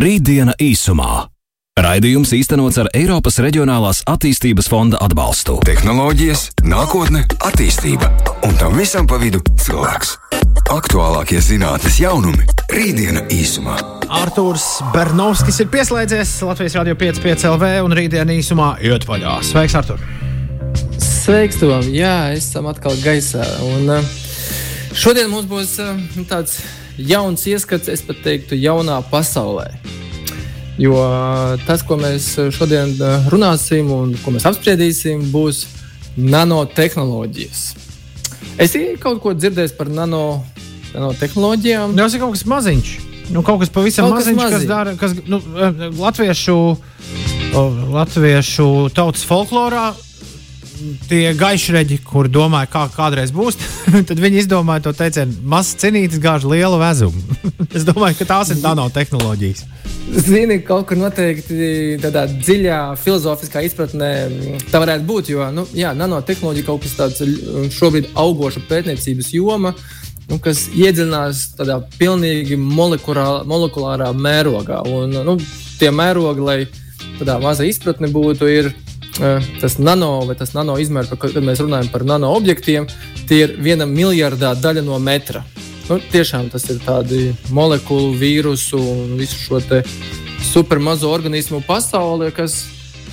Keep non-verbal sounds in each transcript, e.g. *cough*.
Rītdiena īsumā. Raidījums īstenots ar Eiropas Reģionālās attīstības fonda atbalstu. Tehnoloģijas, nākotne, attīstība un tam visam pa vidu cilvēks. Aktuālākie zinātnīs jaunumi - Rītdiena īsumā. Arthurs Bernovskis ir pieslēdzies Latvijas Rādio 5,5 LV un rītdienā īsumā iet vaļā. Sveiks, Artur! Sveiks, Tom! Jā, esam atkal gaisā. Un, uh, šodien mums būs uh, tāds jauns ieskats, es pat teiktu, jaunā pasaulē. Jo tas, ko mēs šodien runāsim un ko mēs apspriedīsim, būs nanotehnoloģijas. Es kaut ko dzirdēju par nano, nanotehnoloģijām. Tas ir kaut kas maziņš. Nu, kaut kas pavisam Kaut kas maziņš, kas maziņš. dara kas, nu, latviešu, latviešu tautas folklorā. Tie gaišreģi, kur domāja, kā kādreiz būs, *laughs* tad viņi izdomāja to teicienu, mazs cenītis gāž lielu vezumu. *laughs* es domāju, ka tās ir nanotehnoloģijas. Zini, kaut kur noteikti tādā dziļā filozofiskā izpratnē tā varētu būt. Jo nu, jā, nanotehnoloģija kaut kas tāds mm, šobrīd augoša pētniecības joma, nu, kas iedziļinās tādā pilnīgi molekulārā, molekulārā mērogā. Un, nu, tie mērogi, lai tādā mazā izpratne būtu, ir eh, tas nano vai tas nano izmērs, kad mēs runājam par nano objektiem, tie ir viena miljardā daļa no metra. Nu, tiešām tas ir tādi molekulu, vīrusu un visu šo supermazo organismu pasauli, kas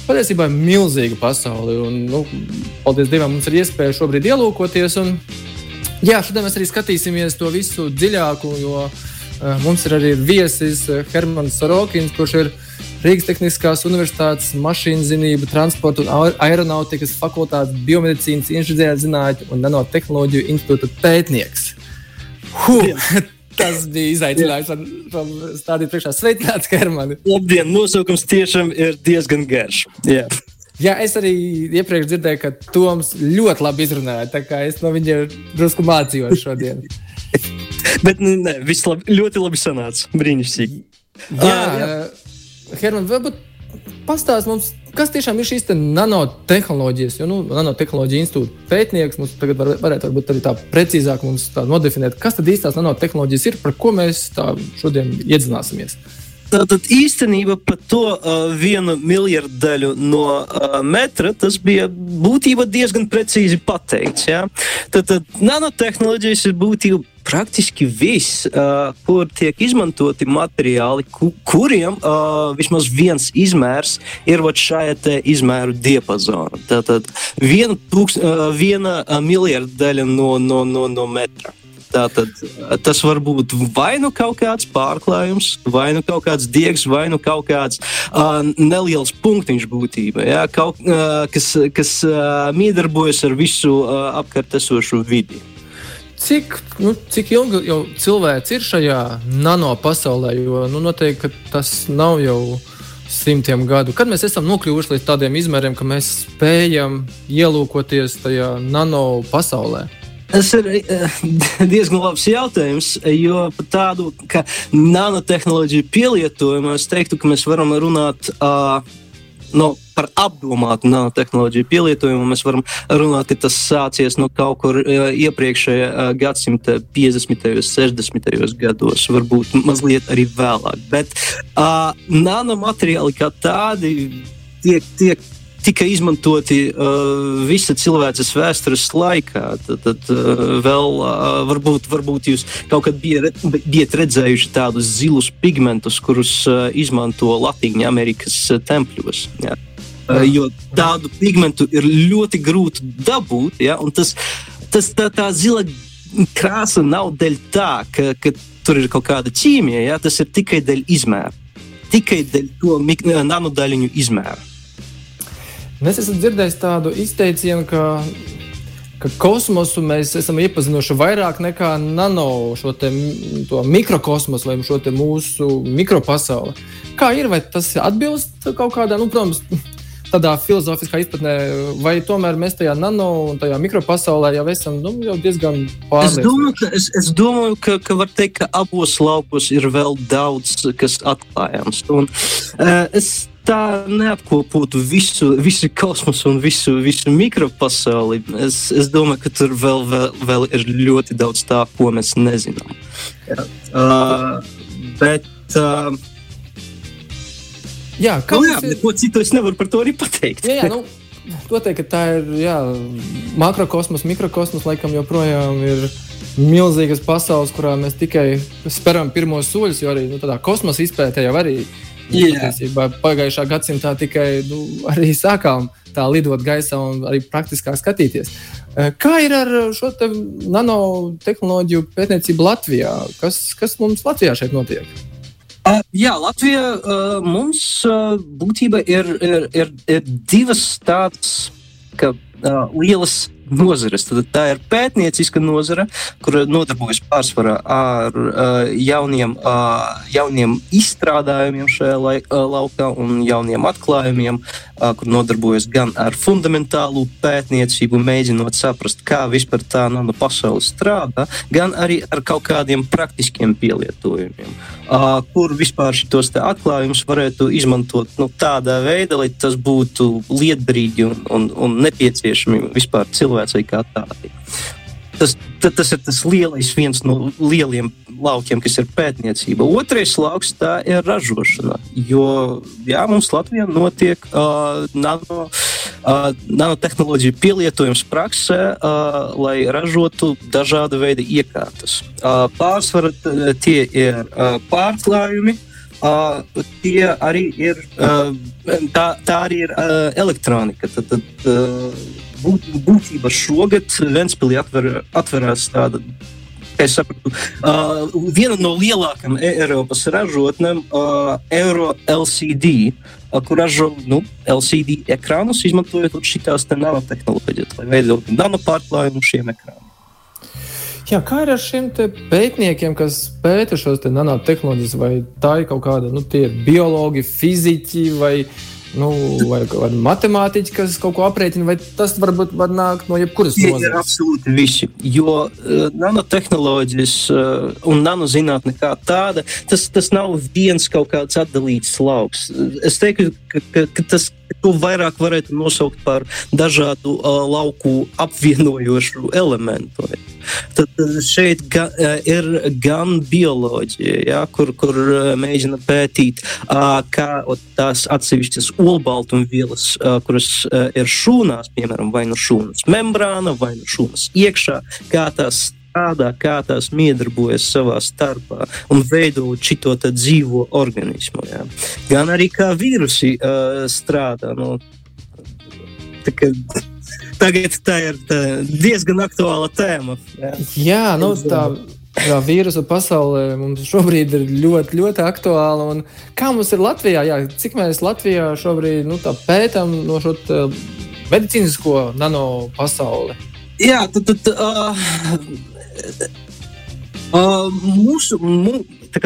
patiesībā ir milzīga pasaule. Un, nu, paldies Dievam, mums ir iespēja šobrīd ielūkoties. Un, jā, šodien mēs arī skatīsimies to visu dziļāk, jo uh, mums ir arī viesis Hermans Sorokins, kurš ir Rīgas Tehniskās Universitātes mašīnzīmību, transporta un aer- aeronautikas fakultātes biomedicīnas inženierzinātņu un nanotehnoloģiju institūta pētnieks. Huh, *laughs* tas bija izaicinājums man, man stādīt priekšā. Sveicināts, Hermani! Labdien, nosaukums tiešām ir diezgan garš. Jā. Jā, es arī iepriekš dzirdēju, ka Toms ļoti labi izrunāja. Tā kā es no viņa drusku mācījos šodien. *laughs* Bet nu, ne, viss labi, ļoti labi sanāca. Brīnišķīgi. Jā, jā. jā. Herman, varbūt pastāst mums, kas tiešām ir šīs te nanotehnoloģijas. Jo nu, nanotehnoloģija institūta pētnieks mums tagad var, varētu varbūt arī tā precīzāk tā nodefinēt, kas tad īstās nanotehnoloģijas ir, par ko mēs šodien iedzināsimies. Tātad īstenībā par to uh, vienu miljardu no uh, metra tas bija būtībā diezgan precīzi pateikts. Ja? Tātad nanotehnoloģijas ir būtībā praktiski viss, uh, kur tiek izmantoti materiāli, ku, kuriem uh, vismaz viens izmērs ir šajā izmēru diapazonā. Tātad viena, tūkst, uh, viena miljardu daļa no, no, no, no metra. Tātad, tas var būt vai nu kaut kāds pārklājums, vai nu kaut kāds diegs, vai nu kaut kāds uh, neliels punktiņš būtībā, ja, kaut, uh, kas, kas uh, miedarbojas ar visu uh, apkārt esošo vidi. Cik, nu, cik ilgi jau cilvēks ir šajā nano pasaulē? Jo nu, noteikti tas nav jau simtiem gadu. Kad mēs esam nokļuvuši līdz tādiem izmēriem, ka mēs spējam ielūkoties tajā nano pasaulē? Tas ir eh, *laughs* diezgan labs jautājums, jo par tādu nanotehnoloģiju pielietojumu es teiktu, ka mēs varam runāt. Uh, no, par apdomātu nanotehnoloģiju pielietojumu mēs varam runāt, ka tas sācies no kaut kur uh, iepriekšējā uh, gadsimta 50. un 60. gados, varbūt mazliet arī vēlāk. Bet uh, nanomateriāli kā tādi tiek, tiek tika izmantoti uh, visa cilvēces vēstures laikā. Tad, tad uh, vēl uh, varbūt, varbūt jūs kaut kad bijat, bijat redzējuši tādus zilus pigmentus, kurus uh, izmanto Latvijas Amerikas tempļos. Jā. Jo tādu pigmentu ir ļoti grūti dabūt. Ja? un Tas, tas, tā, tā zila krāsa nav dēļ tā, ka, ka tur ir kaut kāda ķīmija. Ja? Tas ir tikai dēļ izmēra. Tikai dēļ to mik- nanodaļiņu izmēra. Es esmu dzirdējis tādu izteicienu, ka, ka kosmosu mēs esam iepazinuši vairāk nekā nano šo te, mikrokosmosu vai šo mūsu mikropasauli. Kā ir, vai tas atbilst kaut kādā, nu, protams, tādā filozofiskā izpratnē, vai tomēr mēs tajā nano un tajā mikropasaulē jau esam nu, jau diezgan Es pārliecināti? domāju, ka, es, es domāju ka, ka var teikt, ka abos laukos ir vēl daudz, kas atklājams. Un, uh, es tā neapkopotu visu, visu kosmosu un visu, visu mikropasauli. Es, es domāju, ka tur vēl, vēl, vēl ir ļoti daudz tā, ko mēs nezinām. Jā. Uh, bet uh, Jā, kā Nu, jā, ir- neko citu es nevaru par to arī pateikt. Jā, jā, nu, to teikt, ka tā ir jā, makrokosmos, mikrokosmos, laikam joprojām ir milzīgas pasaules, kurā mēs tikai speram pirmos soļus, jo arī nu, tādā kosmosa izpētē jau arī nu, Jā. patiesībā pagājušā gadsimtā tikai nu, arī sākām tā lidot gaisā un arī praktiskāk skatīties. Eh, Kā ir ar šo te nanotehnoloģiju pētniecību Latvijā? Kas, kas mums Latvijā šeit notiek? Uh, jā, Latvijā uh, mums uh, būtībā ir, ir, ir, ir divas tādas ka, uh, lielas nozares. Tad tā ir pētnieciska nozare, kur nodarbojas pārsvarā ar uh, jauniem, uh, jauniem izstrādājumiem šajā uh, laukā un jauniem atklājumiem, kur nodarbojas gan ar fundamentālu pētniecību, mēģinot saprast, kā vispār tā nano pasaule strādā, gan arī ar kaut kādiem praktiskiem pielietojumiem, kur vispār šos atklājumus varētu izmantot nu, tādā veidā, lai tas būtu lietderīgi un, un, un nepieciešami vispār cilvēcei kā tādai. Tas, ta- tas ir tas lielais, viens no lieliem laukiem, kas ir pētniecība. Otrais lauks tā ir ražošana. Jo jā, mums Latvijā notiek uh, nano, uh, nanotehnoloģiju pielietojums praksē, uh, lai ražotu dažāda veida iekārtas. Uh, pārsvarā tie ir uh, pārklājumi. Uh, tie arī ir, uh, tā, tā arī ir uh, elektronika. Tad, tad, uh, būt, būtībā šogad Ventspīlī atver, atverās tāda. Es sapratu, uh, viena no lielākajām E- Eiropas ražotnēm, uh, Euro LCD, uh, kur ražo nu, LCD ekrānus, izmantojot šīs nanotehnoloģijas, lai veidotu nanopārklājumu šiem ekrāniem. Jā, kā ir ar šiem pētniekiem, kas pēta šos te nanotehnoloģijas, vai tā ir kaut kāda, nu, biologi, fiziķi vai, nu, vai, vai matemātiķi, kas kaut ko aprēķina, vai tas varbūt var nākt no jebkuras ir nozares? absolūti visi. Jo uh, nanotehnoloģijas uh, un nanozinātne kā tāda, tas, tas nav viens kaut kāds atdalīts lauks. Es teiktu, ka, ka, ka tas to vairāk varētu nosaukt par dažādu uh, lauku apvienojošu elementu. Tad uh, šeit ga, uh, ir gan bioloģija, ja, kur, kur uh, mēģina pētīt, kā tās atsevišķas olbaltumvielas, kuras ir šūnās, piemēram, vai nu šūnas membrāna, vai nu šūnas iekšā, kā tās strādā, kā tās miedarbojas savā starpā un veido šo dzīvo organismu. Ja. Gan arī kā vīrusi uh, strādā. Nu, tā kā, tagad tā ir tā diezgan aktuāla tēma. Ja. Jā, nu, tā, tā vīrusu pasaulē mums šobrīd ir ļoti, ļoti aktuāla. Un kā mums ir Latvijā? Jā, cik mēs Latvijā šobrīd nu, tā pētām no šo medicīnisko nano pasauli? Jā, tad, tad uh, uh, mūsu, mū,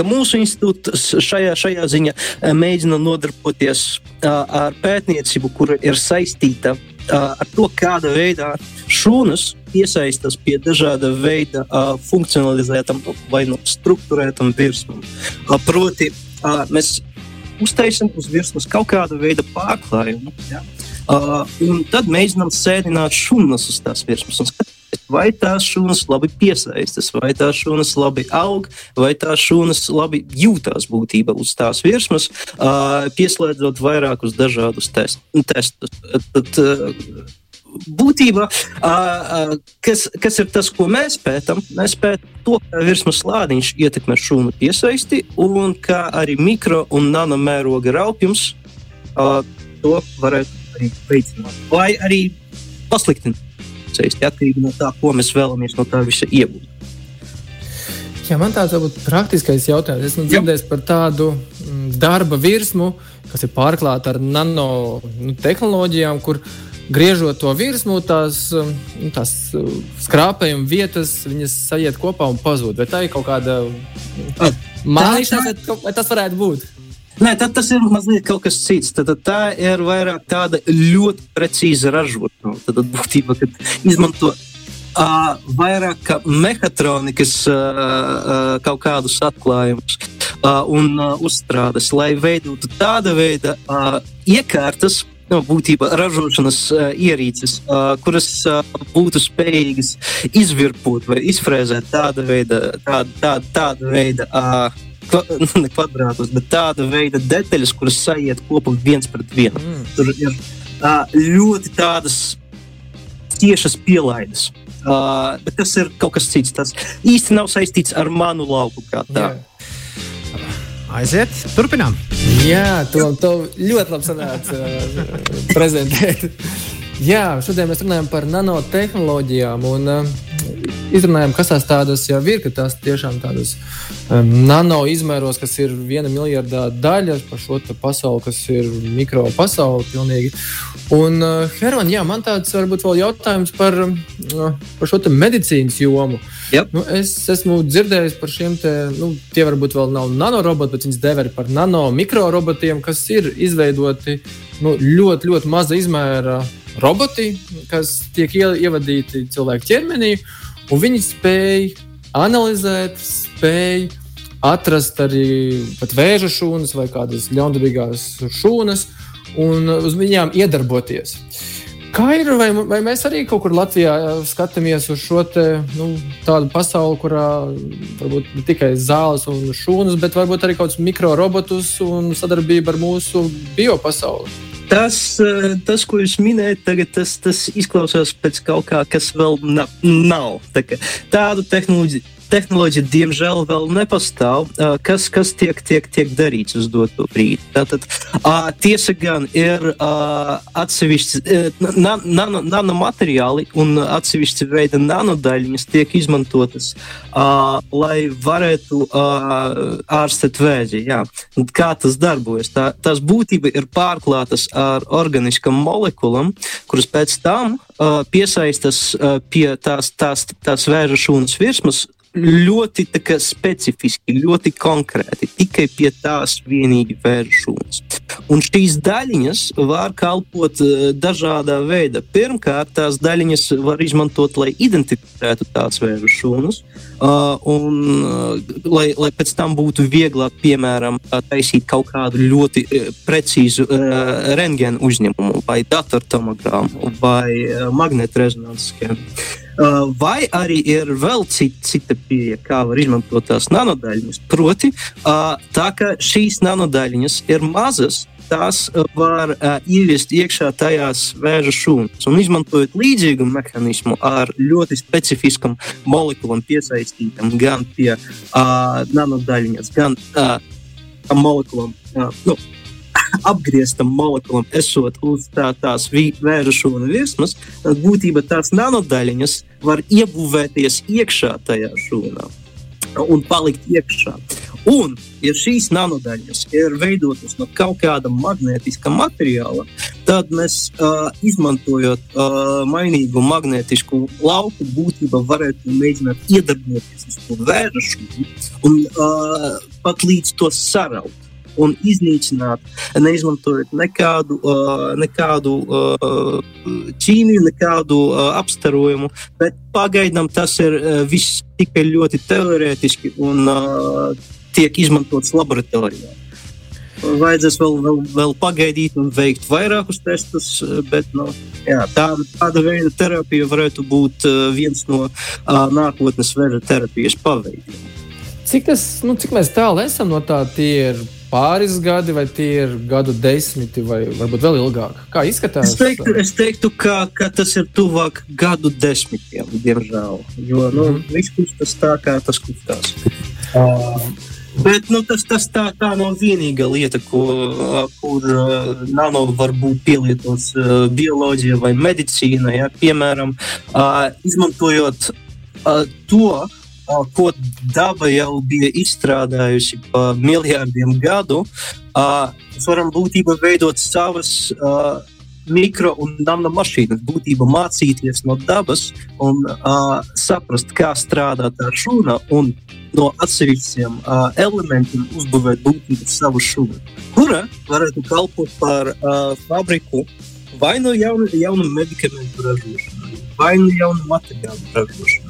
mūsu institūts šajā, šajā ziņā mēģina nodarboties uh, ar pētniecību, kura ir saistīta uh, ar to, kāda veidā šūnas iesaistās pie dažāda veida funkcionalizētam vai nu struktūrētam virsmam. Proti, mēs uztaisām uz virsmas kaut kāda veida pārklājumu. Ja? Uh, un tad mēģinām sēdināt šūnas uz tās virsmas. un skatīties, Vai tās šūnas labi piesaistās, vai tās šūnas labi aug, vai tās šūnas labi jūtās būtībā uz tās virsmas, pieslēdzot vairākus dažādus test, testus. Tad, būtībā, kas, kas ir tas, ko mēs pētām, mēs pētām to, kā virsmas lādiņš ietekmē šūnu piesaisti, un kā arī mikro un nanomēroga raupjums uh, to varētu arī veicināt. Vai arī pasliktināt. Saisti, atkarīgi no tā, ko mēs vēlamies no tā visa iegūt. Jā, man tāds varbūt praktiskais jautājums. Esmu dzirdējis par tādu mm, darba virsmu, kas ir pārklāta ar nanotehnoloģijām, kur griežot to virsmu, tās, mm, nu, tās mm, skrāpējuma vietas, viņas sajiet kopā un pazūd. Vai tā ir kaut kāda mākslinieks, vai tas varētu būt? Nē, tad tas ir mazliet kas cits. Tad, tad tā ir vairāk tāda ļoti precīza ražošana. Tad, būtībā, izmanto uh, vairāk kā mehatronikas uh, uh, kaut kādus atklājumus uh, un uh, uzstrādes, lai veidotu tāda veida uh, iekārtas, nu, būtībā ražošanas uh, ierīces, uh, kuras uh, būtu spējīgas izvirpot vai izfrēzēt tāda veida, tāda, tāda, tāda veida uh, *laughs* ne kvadrātus, bet tāda veida detaļas, kuras sajiet kopā viens pret vienu. Mm. Tur ir uh, ļoti tādas tiešas pielaides. Uh, bet tas ir kaut kas cits. Tas īsti nav saistīts ar manu lauku. Aiziet, turpinām. Jā, to, to ļoti labi sanāca uh, prezentēt. *laughs* Jā, šodien mēs runājam par nanotehnoloģijām un uh, izrunājam, kas tās tādas jau ir, ka tās tiešām tādas um, nano izmēros, kas ir viena miljardā daļa par šo pasauli, kas ir mikro pasauli pilnīgi. Un, uh, Herman, jā, man tāds varbūt vēl jautājums par, uh, par šo medicīnas jomu. Uh, Yep. Nu, es esmu dzirdējis par šiem te, nu, tie varbūt vēl nav nanoroboti, bet viņas dēvē par nano mikrorobotiem, kas ir izveidoti nu, ļoti, ļoti maza izmēra roboti, kas tiek ievadīti cilvēku ķermenī, un viņi spēj analizēt, spēj atrast arī vēža šūnas vai kādas ļaundabīgās šūnas un uz viņām iedarboties. Kā ir, vai, vai mēs arī kaut kur Latvijā skatāmies uz šo te, nu, tādu pasauli, kurā varbūt ne tikai zāles un šūnas, bet varbūt arī kaut kādus mikrorobotus un sadarbību ar mūsu biopasauli? Tas, tas, ko jūs minējat, tagad, tas, tas izklausās pēc kaut kā, kas vēl nav. Tā kā, tādu tehnoloģiju tehnoloģija, diemžēl, vēl nepastāv. Kas, kas tiek, tiek, tiek darīts uz doto brīdi? Tātad, tiesa gan ir atsevišķi nanomateriāli un atsevišķi veida nanodaļiņas tiek izmantotas, lai varētu ārstēt vēzi. Jā. Kā tas darbojas? Tā, tās būtība ir pārklātas ar organiskam molekulam, kuras pēc tam uh, piesaistas uh, pie tās, tās, tās vēža šūnas virsmas, ļoti kā, specifiski, ļoti konkrēti, tikai pie tās vienīgi vēršos. Un šīs daļiņas var kalpot uh, dažādā veidā. Pirmkārt, tās daļiņas var izmantot, lai identificētu tās vēža šūnas, uh, un uh, lai, lai pēc tam būtu vieglāk, piemēram, taisīt kaut kādu ļoti precīzu rentgenu uzņēmumu, vai datortomogrammu, vai magnētrezonanses schēmu. Uh, vai arī ir vēl cita, cita pieeja, kā var izmantot tās nanodaļiņas. Proti, uh, tā kā šīs nanodaļiņas ir mazas, tās var uh, ieviest iekšā tajās vēža šūnas. Un izmantojot līdzīgu mehānismu ar ļoti specifiskam molekulam piesaistītam gan pie nanodaļiņas, gan molekulam. Nu, apgrieztam molekulam, esot uz tā, tās vēra šūnu virsmas, būtībā tās nanodaļiņas var iebūvēties iekšā tajā šūnā un palikt iekšā. Un, ja šīs nanodaļas ir veidotas no kaut kāda magnētiska materiāla, tad mēs, uh, izmantojot uh, mainīgu magnētisku lauku, būtībā varētu mēģināt iedarboties uz to vēra šūnu un uh, pat līdz to saraut un iznīcināt, neizmantojot nekādu, nekādu ķīmiju, nekādu apstarojumu. Bet pagaidām tas ir viss tikai ļoti teorētiski un tiek izmantots laboratorijā. Vajadzēs vēl, vēl, vēl pagaidīt un veikt vairākus testus, bet nu, jā, tāda, tāda veida terapija varētu būt viens no nākotnes vēža terapijas paveidiem. Cik, tas, nu, cik mēs tālu esam no tā, ir pāris gadi, vai tie ir gadu desmiti, vai varbūt vēl ilgāk? Kā izskatās? Es teiktu, es teiktu ka, ka tas ir tuvāk gadu desmitiem, diemžēl. Jo nu, mm -hmm. viss kustās tā, kā tas kustās. Uh, Bet nu, tas, tas tā, tā nav vienīgā lieta, ko, kur uh, nano var būt pielietots uh, bioloģijā vai medicīnā. Ja? Piemēram, uh, izmantojot uh, to, ko daba jau bija izstrādājusi pa miljardiem gadu, mēs varam būtībā veidot savas mikro un nanomašīnas, būtībā mācīties no dabas un saprast, kā strādāt ar šūnu un no atsevišķiem elementiem uzbūvēt būtībā savu šūnu, kura varētu kalpot par fabriku vai no jaunu, jaunu medikamentu ražošanai, vai no jaunu materiālu ražošanai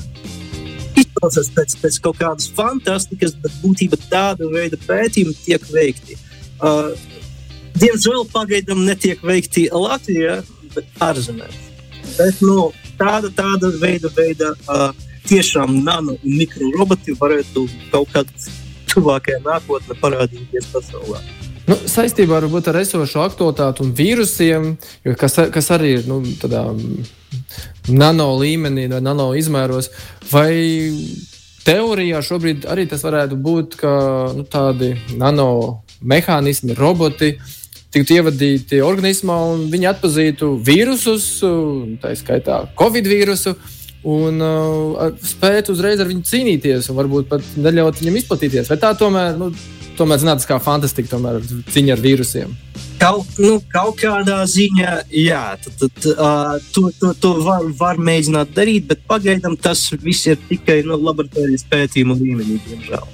izklausās pēc, pēc kaut kādas fantastikas, bet būtībā tāda veida pētījumi tiek veikti. Uh, diemžēl pagaidām netiek veikti Latvijā, bet ārzemēs. Bet nu, tāda, tāda veida, veida uh, tiešām nano un mikro roboti varētu kaut kad tuvākajā nākotnē parādīties pasaulē. Nu, saistībā varbūt, ar esošo aktualitāti un vīrusiem, kas, kas arī ir nu, tādā nano līmenī, vai nano izmēros, vai teorijā šobrīd arī tas varētu būt, ka nu, tādi nano mehānismi, roboti tiktu ievadīti organismā un viņi atpazītu vīrusus, tā skaitā Covid vīrusu. Un uh, spētu uzreiz ar viņu cīnīties, un varbūt pat neļaut viņam izplatīties. Vai tā tomēr nu, tomēr zinātniskā fantastika, tomēr cīņa ar vīrusiem. Kaut, nu, kaut kādā ziņā, jā, tad, tad, uh, to, to, to var, var mēģināt darīt, bet pagaidām tas viss ir tikai nu, laboratorijas pētījumu līmenī, diemžēl.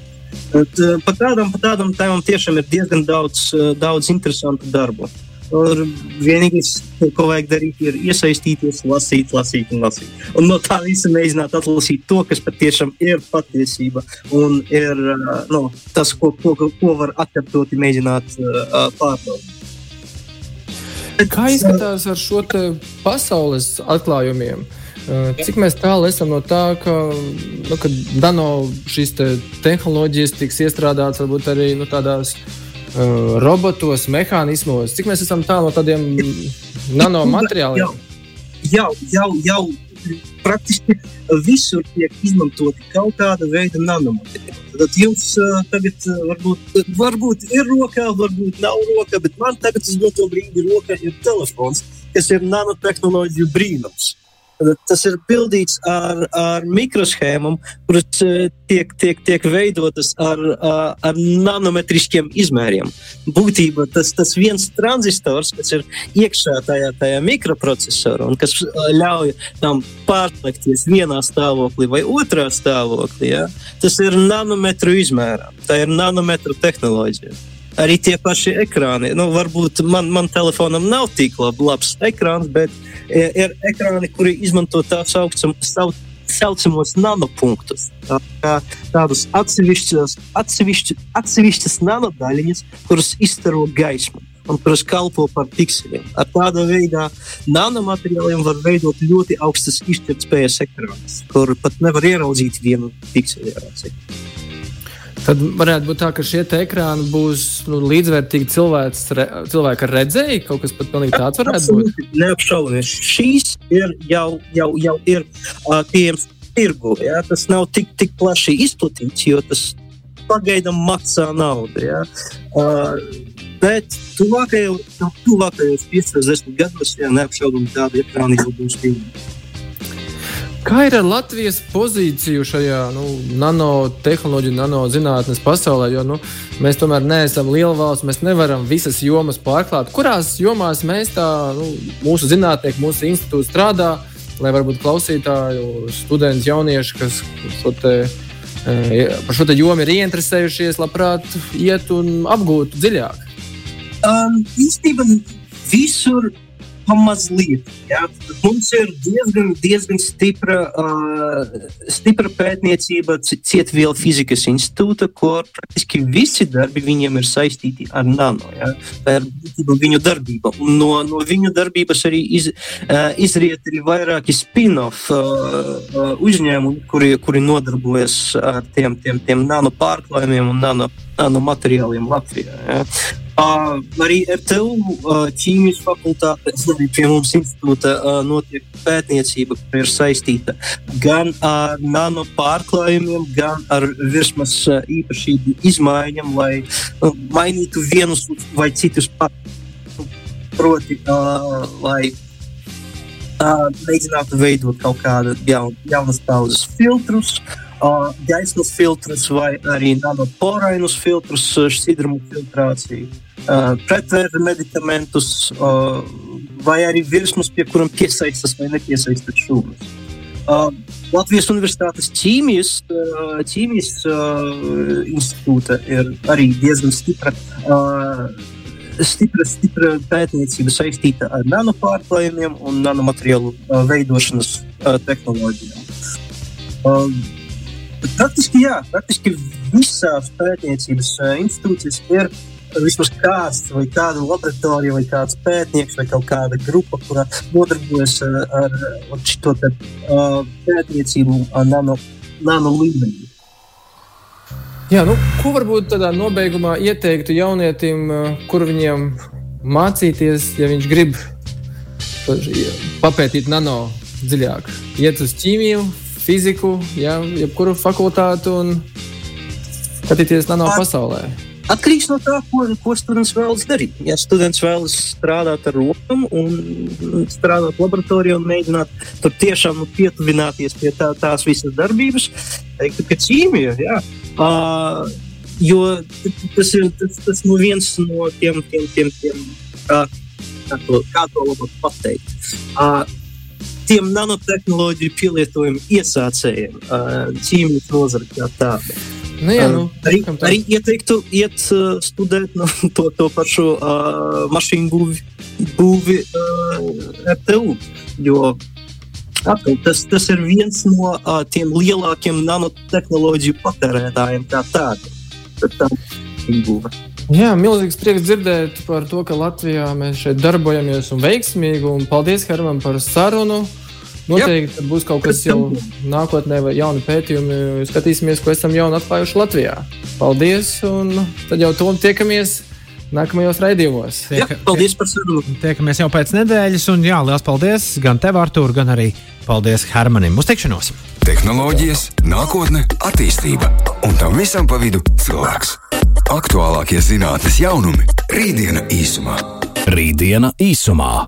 Bet, uh, pa tādam, pa tādam tēmam tiešām ir diezgan daudz, daudz interesantu darbu. Uh, Tur vienīgais, ko vajag darīt, ir iesaistīties, lasīt, lasīt un lasīt. Un no tā visa mēģināt atlasīt to, kas patiešām ir patiesība un ir nu, tas, ko, ko, ko var atkārtoti mēģināt uh, pārbaudīt. Kā izskatās ar šo pasaules atklājumiem? Cik tālu esam no tā, ka, nu, ka nano šīs te tehnoloģijas tiks iestrādātas varbūt arī nu, tādās uh, uh, robotos, mehānismos, cik mēs esam tālu no tādiem nanomateriāliem? Jau, jau, jau praktiski visur tiek izmantoti kaut kāda veida nanomateriāli. Tad jums uh, tagad uh, varbūt, varbūt ir rokā, varbūt nav rokā, bet man tagad uz doto brīdi rokā ir telefons, kas ir nanotehnoloģiju brīnums. Tas ir pildīts ar, ar mikroshēmām, kuras eh, tiek, tiek, tiek veidotas ar, ar nanometriskiem izmēriem. Būtībā tas, tas viens tranzistors, kas ir iekšā tajā, tajā mikroprocesorā un kas eh, ļauj tam pārslēgties vienā stāvoklī vai otrā stāvoklī, ja? tas ir nanometru izmērā. Tā ir nanometru tehnoloģija arī tie paši ekrāni. Nu, varbūt man, man telefonam nav tik lab, labs ekrāns, bet ir ekrāni, kuri izmanto tā saucam, saucamos nanopunktus. Tā, kā, tādus atsevišķus, atsevišķu, atsevišķas nanodaļiņas, kuras izstaro gaismu un kuras kalpo par pikseliem. Ar tādu veidu nanomateriāliem var veidot ļoti augstas izšķirtspējas ekrānus, kur pat nevar ieraudzīt vienu pikseli. Tad varētu būt tā, ka šie ekrāni būs nu, līdzvērtīgi cilvēks, re, cilvēka redzēji. Kaut kas pat pilnīgi tāds varētu būt. Neapšaubāmies. Šīs ir jau, jau, jau ir uh, pieejams tirgu. Ja? Tas nav tik, tik plaši izplatīts, jo tas pagaidām maksā naudu. Ja? Uh, bet tuvākajos, tuvākajos 50 gados, ja neapšaubāmi tādi ekrāni jau būs pieejami. Kā ir ar Latvijas pozīciju šajā nu, nanotehnoloģiju, nanozinātnes pasaulē? Jo nu, mēs tomēr neesam liela valsts, mēs nevaram visas jomas pārklāt. Kurās jomās mēs tā, nu, mūsu zinātnieki, mūsu institūti strādā, lai varbūt klausītāji, studenti, jaunieši, kas šo te, e, par šo jomu ir ieinteresējušies, labprāt iet un apgūtu dziļāk? Um, īstenībā visur pamazliet. Ja? Mums ir diezgan, diezgan stipra, uh, stipra pētniecība Cietvielu fizikas institūta, kur praktiski visi darbi viņiem ir saistīti ar nano, ja? ar viņu darbību. No, no viņu darbības arī iz, uh, izriet arī vairāki spin-off uh, uzņēmumi, kuri, kuri nodarbojas ar tiem, tiem, tiem nano pārklājumiem un nano, nano materiāliem Latvijā. Ja? Uh, arī RTU uh, ķīmijas fakultāte, arī pie mums institūta uh, notiek pētniecība, kas ir saistīta gan ar nano pārklājumiem, gan ar virsmas uh, īpašību izmaiņām, lai uh, mainītu vienus vai citus pārklājumus. Proti, uh, lai uh, mēģinātu veidot kaut kādu jaun, jaunas paudzes filtrus. Uh, gaismas filtrus vai arī nanoporainus filtrus, šķidrumu filtrāciju pretvēra medikamentus, vai arī virsmas, pie kuriem piesaistās vai nepiesaistās šūnas. Latvijas Universitātes ķīmijas, ķīmijas institūta ir arī diezgan stipra. Stipra, stipra pētniecība saistīta ar nanopārklājumiem un nanomateriālu veidošanas tehnoloģijām. Praktiski, jā, praktiski visās pētniecības institūcijas ir uh, vismaz kāds, vai kāda laboratorija, vai kāds pētnieks, vai kaut kāda grupa, kurā nodarbojas ar, ar, ar šo te, uh, pētniecību nano, nano līmenī. Jā, nu, ko varbūt tādā nobeigumā ieteiktu jaunietim, kur viņiem mācīties, ja viņš grib papētīt nano dziļāk? Iet uz ķīmiju, fiziku, jā, jebkuru fakultātu un skatīties nano pasaulē. Atkarīgs no tā, ko, ko students vēlas darīt. Ja students vēlas strādāt ar rokām strādāt laboratorijā un mēģināt tur tiešām pietuvināties pie tā, tās visas darbības, teiktu, ka ķīmija. Jā. Uh, jo tas ir tas, tas nu viens no tiem, tiem, tiem, tiem kā, kā, to, kā to labāk pateikt. Uh, tiem nanotehnoloģiju pielietojumu iesācējiem, uh, ķīmijas nozare kā tāda. Nu, jā, nu, arī, arī ieteiktu iet uh, studēt nu, to, to pašu uh, mašīnu būvi, būvi uh, RTU. Jo atkal, tas, tas ir viens no uh, tiem lielākiem nanotehnoloģiju patērētājiem, kā tāda. Tā Jā, milzīgs prieks dzirdēt par to, ka Latvijā mēs šeit darbojamies un veiksmīgi. Un paldies, Herman, par sarunu. Noteikti būs kaut kas jau nākotnē, vai jauni pētījumi. Skatīsimies, ko esam jaunu atklājuši Latvijā. Paldies! Un tad jau tom tiekamies nākamajos raidījumos. Tiek, jā, paldies par sarunu! Tiekamies jau pēc nedēļas, un jā, liels paldies gan tev, Artur, gan arī paldies Hermanim. Uz tikšanos! Tehnoloģijas, nākotne, attīstība un tam visam pa vidu cilvēks. Aktuālākie zinātnes jaunumi - rītdiena īsumā. Rītdiena īsumā.